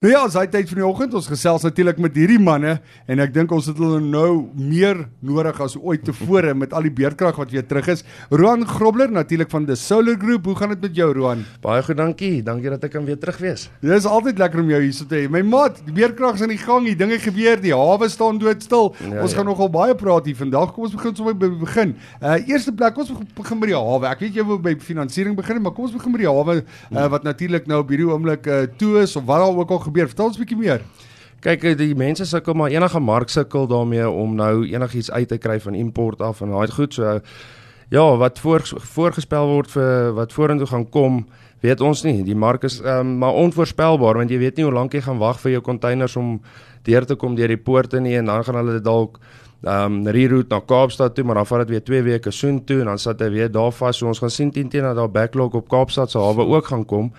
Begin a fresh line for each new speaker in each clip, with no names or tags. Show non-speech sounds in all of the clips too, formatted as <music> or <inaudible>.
Nou ja, sy tyd van die oggend. Ons gesels natuurlik met hierdie manne en ek dink ons het hulle nou meer nodig as ooit tevore met al die beerdkrag wat weer terug is. Roan Grobler natuurlik van the Solar Group. Hoe gaan dit met jou Roan?
Baie goed, dankie. Dankie dat ek kan weer terug wees.
Dit is altyd lekker om jou hier so te hê. My maat, die beerdkrag is aan die gang. Die dinge gebeur. Die hawe staan doodstil. Ja, ons ja. gaan nogal baie praat hier vandag. Kom ons begin sommer by die begin. Uh eerste plek, ons begin by die hawe. Ek weet jy wil by finansiering begin, maar kom ons begin by die hawe uh, wat natuurlik nou op hierdie oomblik uh, toe is of wat al ook al gebeur. Vertel ons 'n bietjie meer.
Kyk, eh, die mense sukkel maar enige mark sukkel daarmee om nou enigiets uit te kry van import af en daai goed so ja, wat voor voorgespel word vir wat vorentoe gaan kom, weet ons nie. Die mark is um, maar onvoorspelbaar want jy weet nie hoe lank jy gaan wag vir jou containers om deur te kom deur die poorte nie en dan gaan hulle dit dalk um, reroute na Kaapstad toe, maar dan vat dit weer 2 weke soontoe en dan sit hy weer daar vas. So ons gaan sien teen teen dat daar backlog op Kaapstad se hawe ook gaan kom.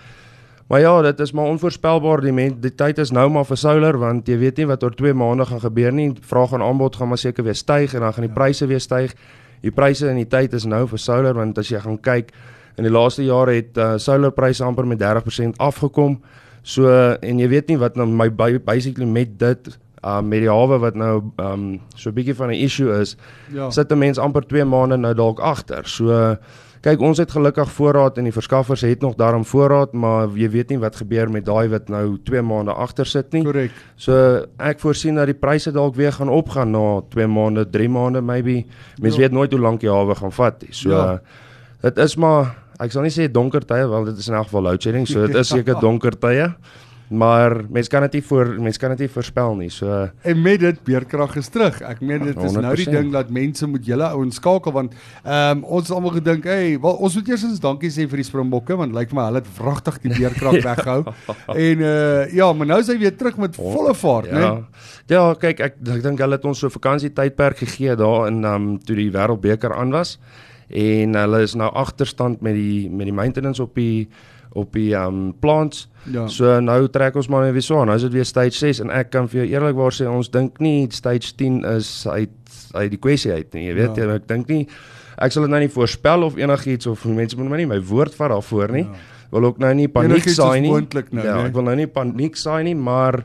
Maar ja, dit is maar onvoorspelbaar die men, die tyd is nou maar vir solar want jy weet nie wat oor 2 maande gaan gebeur nie. Vraag en aanbod gaan maar seker weer styg en dan gaan die ja. pryse weer styg. Die pryse in die tyd is nou vir solar want as jy gaan kyk in die laaste jare het uh, solar pryse amper met 30% afgekom. So en jy weet nie wat nou my basically met dit uh met die hawe wat nou um so 'n bietjie van 'n issue is. Ja. Sit 'n mens amper 2 maande nou dalk agter. So uh, Kyk, ons het gelukkig voorraad en die verskaffers het nog daarom voorraad, maar jy weet nie wat gebeur met daai wat nou 2 maande agter sit nie.
Korrek.
So ek voorsien dat die pryse dalk weer gaan opgaan na 2 maande, 3 maande maybe. Mens ja. weet nooit hoe lank die hawe gaan vat nie. So ja. dit is maar ek sal nie sê donker tye, wel dit is in elk geval load shedding, so dit is seker <laughs> donker tye maar mens kan dit nie voor mens kan dit nie voorspel nie. So
en met dit beerkrag is terug. Ek meen dit is 100%. nou die ding dat mense moet julle ouens skakel want ehm um, ons almal gedink, hey, wel ons moet eers eens dankie sê vir die Springbokke want lyk like my hulle het wragtig die beerkrag <laughs> ja. weghou. En uh ja, maar nou is hy weer terug met volle vaart,
ja. né? Ja, kyk ek ek dink hulle het ons so vakansie tydperk gegee daar in ehm um, toe die Wêreldbeker aan was en hulle is nou agterstand met die met die maintenance op die op die um plants. Ja. So nou trek ons maar weer so aan. Nou is dit weer stage 6 en ek kan vir jou eerlikwaar sê ons dink nie stage 10 is uit uit die kwessie uit nie. Jy weet ja. ek dink nie ek sal dit nou nie voorspel of enigiets of mense moet my nie my woord vat daarvoor nie. Ja. Wil ook nou nie paniek saai nie.
Nou,
ja, ek wil nou nie paniek saai nie, maar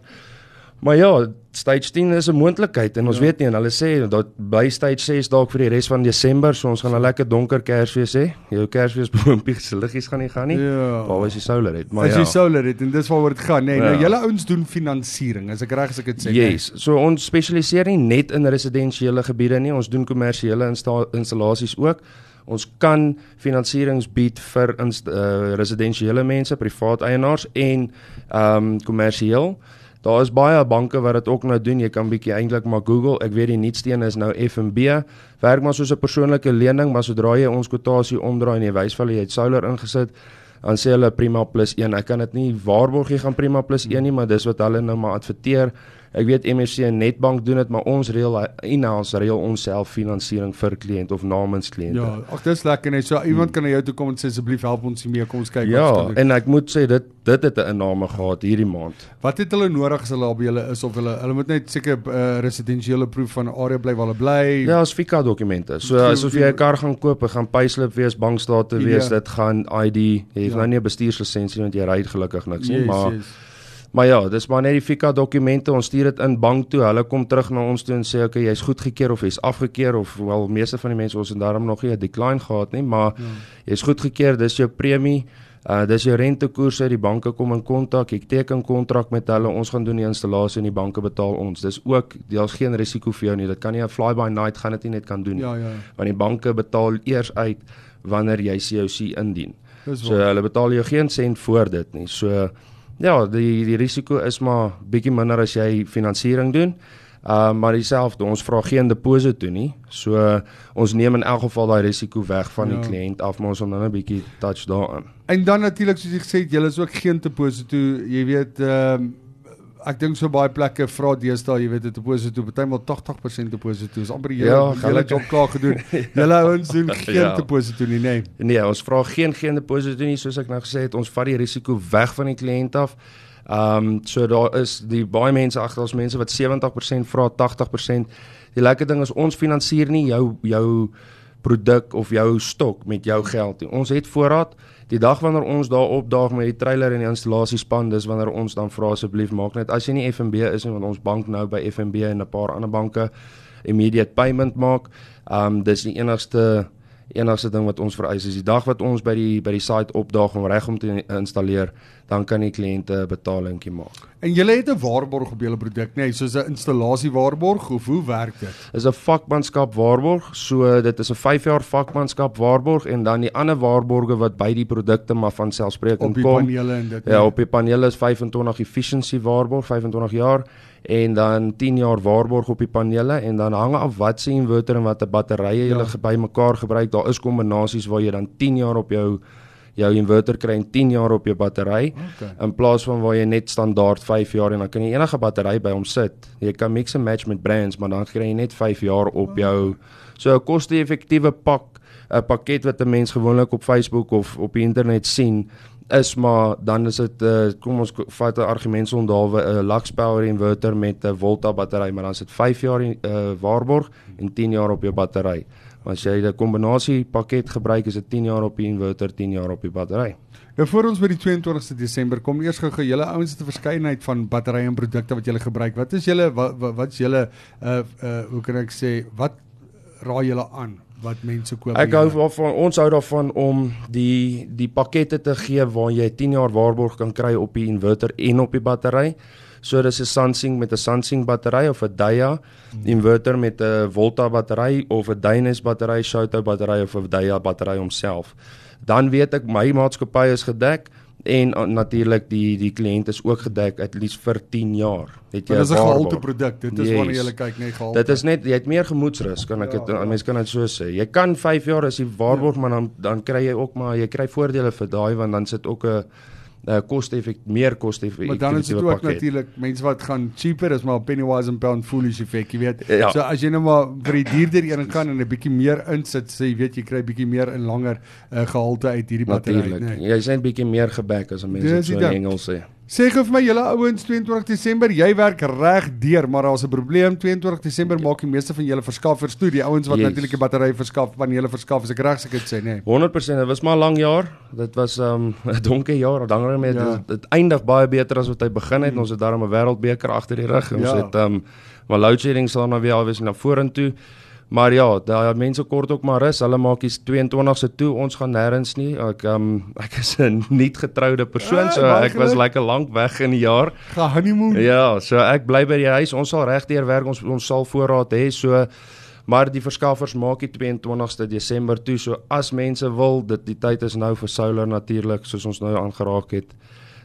Maar ja, stage 10 is 'n moontlikheid en ons ja. weet nie en hulle sê dat by stage 6 dalk vir die res van Desember, so ons gaan 'n lekker donker Kersfees hê. Jou Kersfees <laughs> boontjie se liggies gaan nie gaan nie. Ja. Waar was die solar het?
Maar as ja. As die solar het en dis waaroor dit gaan, nê. Nee, nou, ja. Nou julle ouens doen finansiering, as ek reg as ek dit sê.
Yes. Nee. So ons spesialiseer nie net in residensiële gebiede nie, ons doen kommersiële insta installasies ook. Ons kan finansierings bied vir uh, residensiële mense, privaat eienaars en ehm um, kommersieel. Daar is baie banke wat dit ook nou doen. Jy kan bietjie eintlik maar Google. Ek weet die nuutste een is nou FNB. Werk maar soos 'n persoonlike lening, maar sodra jy ons kwotasie omdraai en jy wys vir hulle jy het solar ingesit, dan sê hulle prima plus 1. Ek kan dit nie waarborg jy gaan prima plus 1 nie, maar dis wat hulle nou maar adverteer. Ek weet MSC en Netbank doen dit, maar ons reël in-house reël ons self finansiering vir kliënt of namens kliënte.
Ja, ag dis lekker net. So iemand kan na jou toe kom en sê asseblief help ons hiermee, kom ons kyk
ja, wat Ja, en ek moet sê dit dit het 'n inname gehad hierdie maand.
Wat het hulle nodig as hulle by julle is of hulle hulle moet net seker 'n uh, residensiële proef van area bly waar hulle bly?
Ja, as FICA dokumente. So asof jy 'n kar gaan koop, gaan payslip wees, bankstate wees, ja. dit gaan ID. Jy het ja. nou nie 'n bestuurslisensie want jy ry gelukkig niks nie, yes, maar yes. Maar ja, dis maar net die FICA dokumente. Ons stuur dit in bank toe. Hulle kom terug na ons toe en sê okay, jy's goedgekeur of jy's afgekeur of wel meeste van die mense ons het daarom nog nie 'n decline gehad nie, maar ja. jy's goedgekeur. Dis jou premie. Uh dis jou rentekoerse. Die banke kom in kontak. Ek teken kontrak met hulle. Ons gaan doen die installasie en die banke betaal ons. Dis ook daar's geen risiko vir jou nie. Dit kan nie 'n fly by night gaan dit nie net kan doen nie.
Ja, ja.
Want die banke betaal eers uit wanneer jy COC indien. So hulle betaal jou geen sent voor dit nie. So Ja, die die risiko is maar bietjie minder as jy finansiering doen. Uh maar dieselfde, ons vra geen deposito toe nie. So uh, ons neem in elk geval daai risiko weg van ja. die kliënt af, maar ons wil nou 'n bietjie touch daaraan.
En dan natuurlik soos jy gesê het, julle is ook geen deposito, jy weet ehm uh, ek dink so baie plekke vra deesdae, jy weet, 'n deposito, partymal 80% deposito. Is amper jy ja, hulle het ook klaar gedoen. <laughs> Julle ouens doen geen ja. deposito nie, nee.
Nee, ons vra geen geen deposito nie, soos ek nou gesê het, ons vat die risiko weg van die kliënt af. Ehm um, so daar is die baie mense agter ons mense wat 70% vra 80%. Die lekker ding is ons finansier nie jou jou produk of jou stok met jou geld nie. Ons het voorraad. Die dag wanneer ons daar opdaag met die trailer en die installasiespan, dis wanneer ons dan vra asseblief maak net as jy nie FNB is nie want ons bank nou by FNB en 'n paar ander banke immediate payment maak. Um dis die enigste enigste ding wat ons vereis is die dag wat ons by die by die site opdaag om reg om te installeer, dan kan die kliënte 'n betalingkie maak.
En jy het 'n waarborg op julle produk, nê, nee, soos 'n installasie waarborg of hoe werk dit?
Is 'n vakmanskap waarborg, so dit is 'n 5 jaar vakmanskap waarborg en dan die ander waarborge wat by die produkte maar van selfspreekend kom.
Op die kom, panele en dit.
Ja, op die panele is 25 efficiency waarborg, 25 jaar en dan 10 jaar waarborg op die panele en dan hang af wat se inverter en watter batterye jy ja. bymekaar gebruik. Daar is kombinasies waar jy dan 10 jaar op jou jou inverter kry en 10 jaar op jou battery okay. in plaas van waar jy net standaard 5 jaar en dan kan jy enige battery by hom sit. Jy kan mix and match met brands, maar dan kry jy net 5 jaar op jou so 'n koste-effektiewe pak 'n pakket wat 'n mens gewoonlik op Facebook of op die internet sien is maar dan is dit uh, kom ons vat 'n argument so ondalwe 'n uh, Lux Power inverter met 'n Volta battery maar dan is dit 5 jaar uh, waarborg en 10 jaar op jou battery. As jy 'n kombinasie pakket gebruik is dit 10 jaar op die inverter, 10 jaar op die battery.
Nou voor ons by die 22ste Desember kom eers gou julle ouens het 'n verskeidenheid van batterye en produkte wat julle gebruik. Wat is julle wat wat is julle uh uh hoe kan ek sê wat raai julle aan wat mense koop.
Ek hou van ons hou daarvan om die die pakkette te gee waar jy 10 jaar waarborg kan kry op die inverter en op die battery. So dis 'n Samsung met 'n Samsung battery of 'n Daya inverter met 'n Volta battery of 'n Dynas battery, Shoto battery of 'n Daya battery homself. Dan weet ek my maatskappy is gedek en uh, natuurlik die die kliënt is ook gedek at least vir 10 jaar.
Het jy Dit is 'n gehalte produk. Dit is yes. wanneer jy kyk net gehalte.
Dit is net jy het meer gemoedsrus, kan ek dit ja, ja. mense kan dit so sê. Jy kan 5 jaar as jy waarborg, ja. maar dan dan kry jy ook maar jy kry voordele vir daai want dan sit ook 'n uh, koste-effek meer koste-effek.
Maar dan is dit ook natuurlik mense wat gaan cheaper is maar penny wise and pound foolish effek, jy weet. Ja. So as jy nou maar vir die duurder een kan en 'n bietjie meer insit, sê jy weet jy kry bietjie meer en langer uh, gehalte uit hierdie battery,
nee. Jy sê 'n bietjie meer gebek as mense so in Engels sê.
Sê gou vir my julle ouens 22 Desember, jy werk reg deur, maar daar's 'n probleem. 22 Desember maak die meeste van julle verskaffers toe, die ouens wat yes. natuurlik die batterye verskaf, panele verskaf, as ek reg seker sê, nê. Nee.
100%, dit was maar 'n lang jaar. Dit was um, <laughs> 'n um, donker jaar, dan met ja. dit, dit eindig baie beter as wat hy begin het. Mm. Ons het daarom 'n wêreldbeker agter die rug. Ons ja. het um maar load shedding sal nou weer alwees na vorentoe. Maar ja, daai mense kort ook maar rus. Hulle maak die 22ste toe. Ons gaan nêrens nie. Ek um <laughs> ek is 'n nuut getroude persoon, ja, so ek was lekker lank weg in die jaar.
Gaan honeymoon.
Ja, so ek bly by die huis. Ons sal regdeur werk. Ons ons sal voorraad hê. So maar die verskaffers maak die 22ste Desember toe. So as mense wil, dit die tyd is nou vir solar natuurlik, soos ons nou aangeraak het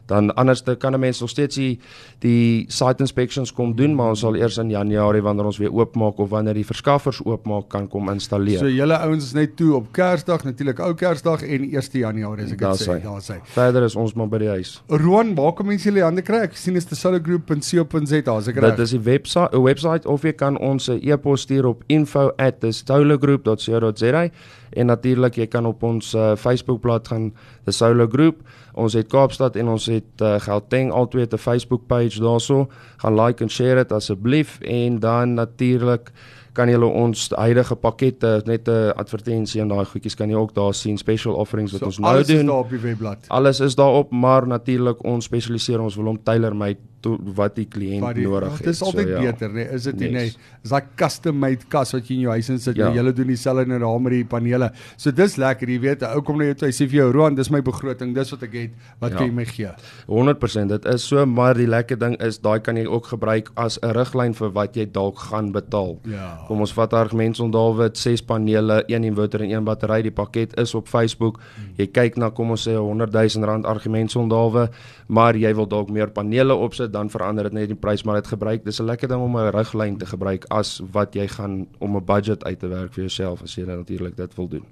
dan anders kan 'n mens nog steeds die, die site inspections kom doen maar ons sal eers in Januarie wanneer ons weer oopmaak of wanneer die verskaffers oopmaak kan kom installeer.
So julle ouens is net toe op Kersdag natuurlik ou Kersdag en 1 Januarie as ek dit sê.
Daar sê. Verder is ons maar by die huis.
Roan, waar kom mense julle hande kry? Ek sien dit is thesolargroup.co.za as ek reg.
Dit is die webwerf, 'n webwerf of jy kan ons 'n e-pos stuur op info@thesolargroup.co.za en natuurlik jy kan op ons uh, Facebookblad gaan the Solo Group. Ons het Kaapstad en ons het uh, Gauteng albei 'n Facebook page daarso. Gaan like en share dit asseblief en dan natuurlik kan jy ons huidige pakkette net 'n advertensie en daai goedjies kan jy ook daar sien special offerings wat so, ons nou
alles
doen.
Alles is daar op die webblad.
Alles is daarop, maar natuurlik ons spesialiseer ons wil hom tailor-made to, wat die kliënt nodig het.
Dit is altyd so, ja. beter, nee, is dit nie? Yes. Nee, is daai custom made kas wat jy in jou huis insit, ja. jy doen dieselfde nou daar met die panele. So dis lekker, jy weet, ou kom net jy sê vir jou, "Roan, dis my begroting, dis wat ek het, wat ja. kan jy my gee?"
100%, dit is so, maar die lekker ding is daai kan jy ook gebruik as 'n riglyn vir wat jy dalk gaan betaal. Ja. Kom ons vat argument son Dawid, 6 panele, 1 inverter en 1 battery. Die pakket is op Facebook. Hmm. Jy kyk na kom ons sê 100 000 rand argument son Dawid, maar jy wil dalk meer panele opsit, dan verander dit net die prys, maar dit gebruik. Dis 'n lekker ding om 'n riglyn te gebruik as wat jy gaan om 'n budget uit te werk vir jouself as jy natuurlik dit wil doen.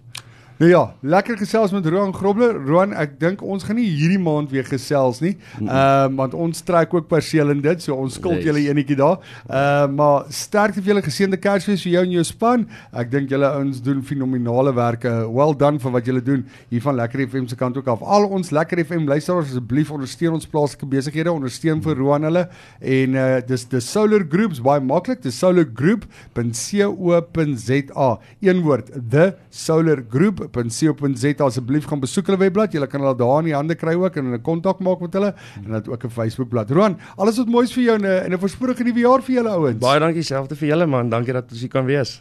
Nou ja, lekker gesels met Roan Grobler. Roan, ek dink ons gaan nie hierdie maand weer gesels nie. Ehm uh, want ons trek ook perseel in dit, so ons skuld julle enetjie daar. Ehm uh, maar sterkte vir julle geseënde Kersfees vir jou en jou span. Ek dink julle ouens doen fenominale werk. Well done vir wat julle doen hier van Lekker FM se kant ook af. Al ons Lekker FM luisteraars asseblief ondersteun ons plaaslike besighede, ondersteun vir Roan hulle en uh, dis the Solar Groups baie maklik, the Solar Group.co.za. Een woord, the Solar Group.co.za. Asseblief gaan besoek hulle webblad. Jy kan hulle daar in die hande kry ook en 'n kontak maak met hulle en dit ook 'n Facebook bladsy. Roan, alles wat moois vir jou en 'n 'n voorspoedige nuwe jaar vir julle ouens.
Baie dankie selfde vir julle man. Dankie dat ons hier kan wees.